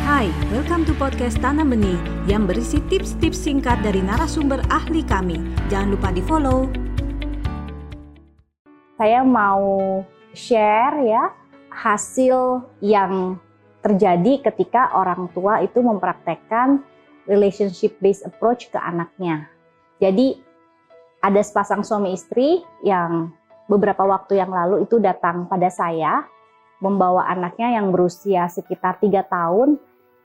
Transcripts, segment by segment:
Hai, welcome to podcast Tanam Benih yang berisi tips-tips singkat dari narasumber ahli kami. Jangan lupa di-follow. Saya mau share ya hasil yang terjadi ketika orang tua itu mempraktekkan relationship based approach ke anaknya. Jadi ada sepasang suami istri yang beberapa waktu yang lalu itu datang pada saya membawa anaknya yang berusia sekitar tiga tahun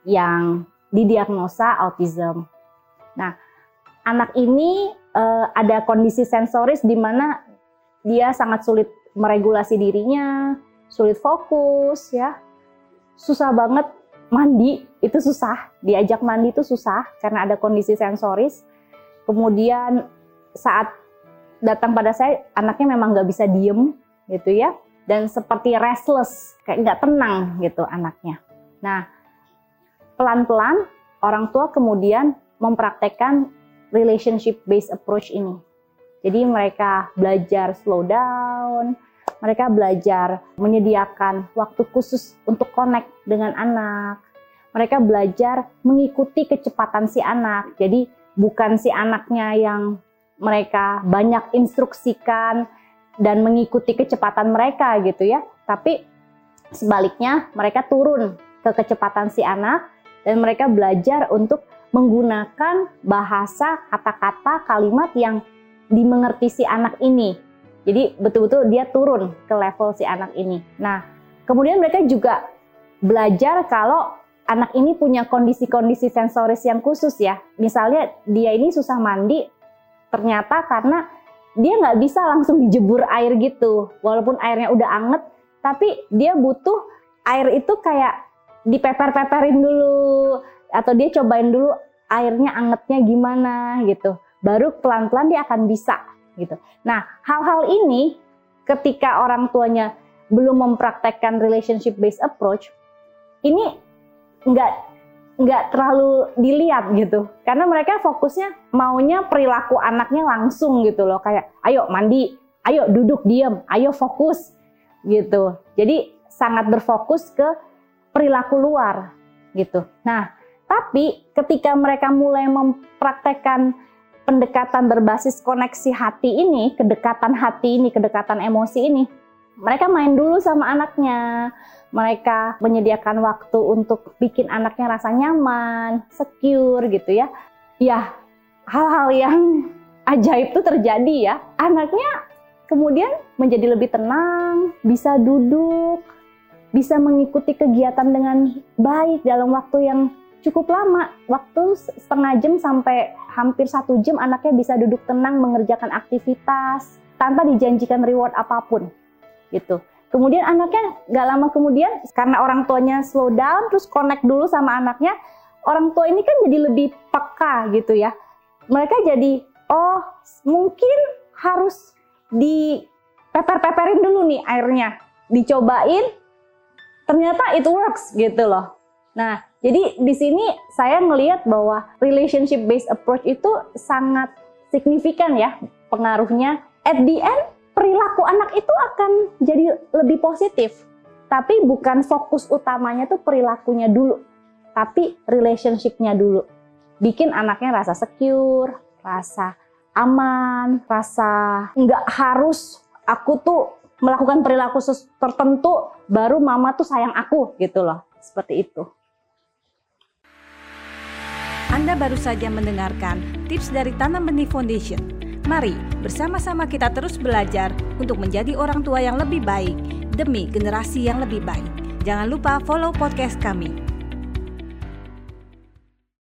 yang didiagnosa autism. Nah, anak ini uh, ada kondisi sensoris di mana dia sangat sulit meregulasi dirinya, sulit fokus ya. Susah banget mandi, itu susah. Diajak mandi itu susah karena ada kondisi sensoris. Kemudian saat datang pada saya, anaknya memang nggak bisa diem gitu ya dan seperti restless, kayak nggak tenang gitu anaknya. Nah, pelan-pelan orang tua kemudian mempraktekkan relationship based approach ini. Jadi mereka belajar slow down, mereka belajar menyediakan waktu khusus untuk connect dengan anak. Mereka belajar mengikuti kecepatan si anak. Jadi bukan si anaknya yang mereka banyak instruksikan, dan mengikuti kecepatan mereka gitu ya. Tapi sebaliknya mereka turun ke kecepatan si anak dan mereka belajar untuk menggunakan bahasa kata-kata kalimat yang dimengerti si anak ini. Jadi betul-betul dia turun ke level si anak ini. Nah, kemudian mereka juga belajar kalau anak ini punya kondisi-kondisi sensoris yang khusus ya. Misalnya dia ini susah mandi, ternyata karena dia nggak bisa langsung dijebur air gitu walaupun airnya udah anget tapi dia butuh air itu kayak dipeper-peperin dulu atau dia cobain dulu airnya angetnya gimana gitu. Baru pelan-pelan dia akan bisa gitu. Nah hal-hal ini ketika orang tuanya belum mempraktekkan relationship based approach ini nggak nggak terlalu dilihat gitu. Karena mereka fokusnya maunya perilaku anaknya langsung gitu loh. Kayak ayo mandi ayo duduk diem ayo fokus gitu. Jadi sangat berfokus ke perilaku luar gitu nah tapi ketika mereka mulai mempraktekkan pendekatan berbasis koneksi hati ini kedekatan hati ini kedekatan emosi ini mereka main dulu sama anaknya mereka menyediakan waktu untuk bikin anaknya rasa nyaman, secure gitu ya. Ya, hal-hal yang ajaib itu terjadi ya. Anaknya kemudian menjadi lebih tenang, bisa duduk, bisa mengikuti kegiatan dengan baik dalam waktu yang cukup lama. Waktu setengah jam sampai hampir satu jam anaknya bisa duduk tenang mengerjakan aktivitas tanpa dijanjikan reward apa pun gitu. Kemudian anaknya nggak lama kemudian karena orang tuanya slow down terus connect dulu sama anaknya, orang tua ini kan jadi lebih peka gitu ya. Mereka jadi oh mungkin harus di peper-peperin dulu nih airnya, dicobain ternyata it works gitu loh. Nah, jadi di sini saya melihat bahwa relationship based approach itu sangat signifikan ya pengaruhnya. At the end perilaku anak itu akan jadi lebih positif. Tapi bukan fokus utamanya tuh perilakunya dulu, tapi relationship-nya dulu. Bikin anaknya rasa secure, rasa aman, rasa nggak harus aku tuh melakukan perilaku tertentu baru mama tuh sayang aku gitu loh. Seperti itu. Anda baru saja mendengarkan tips dari Tanam Benih Foundation Mari bersama-sama kita terus belajar untuk menjadi orang tua yang lebih baik demi generasi yang lebih baik. Jangan lupa follow podcast kami.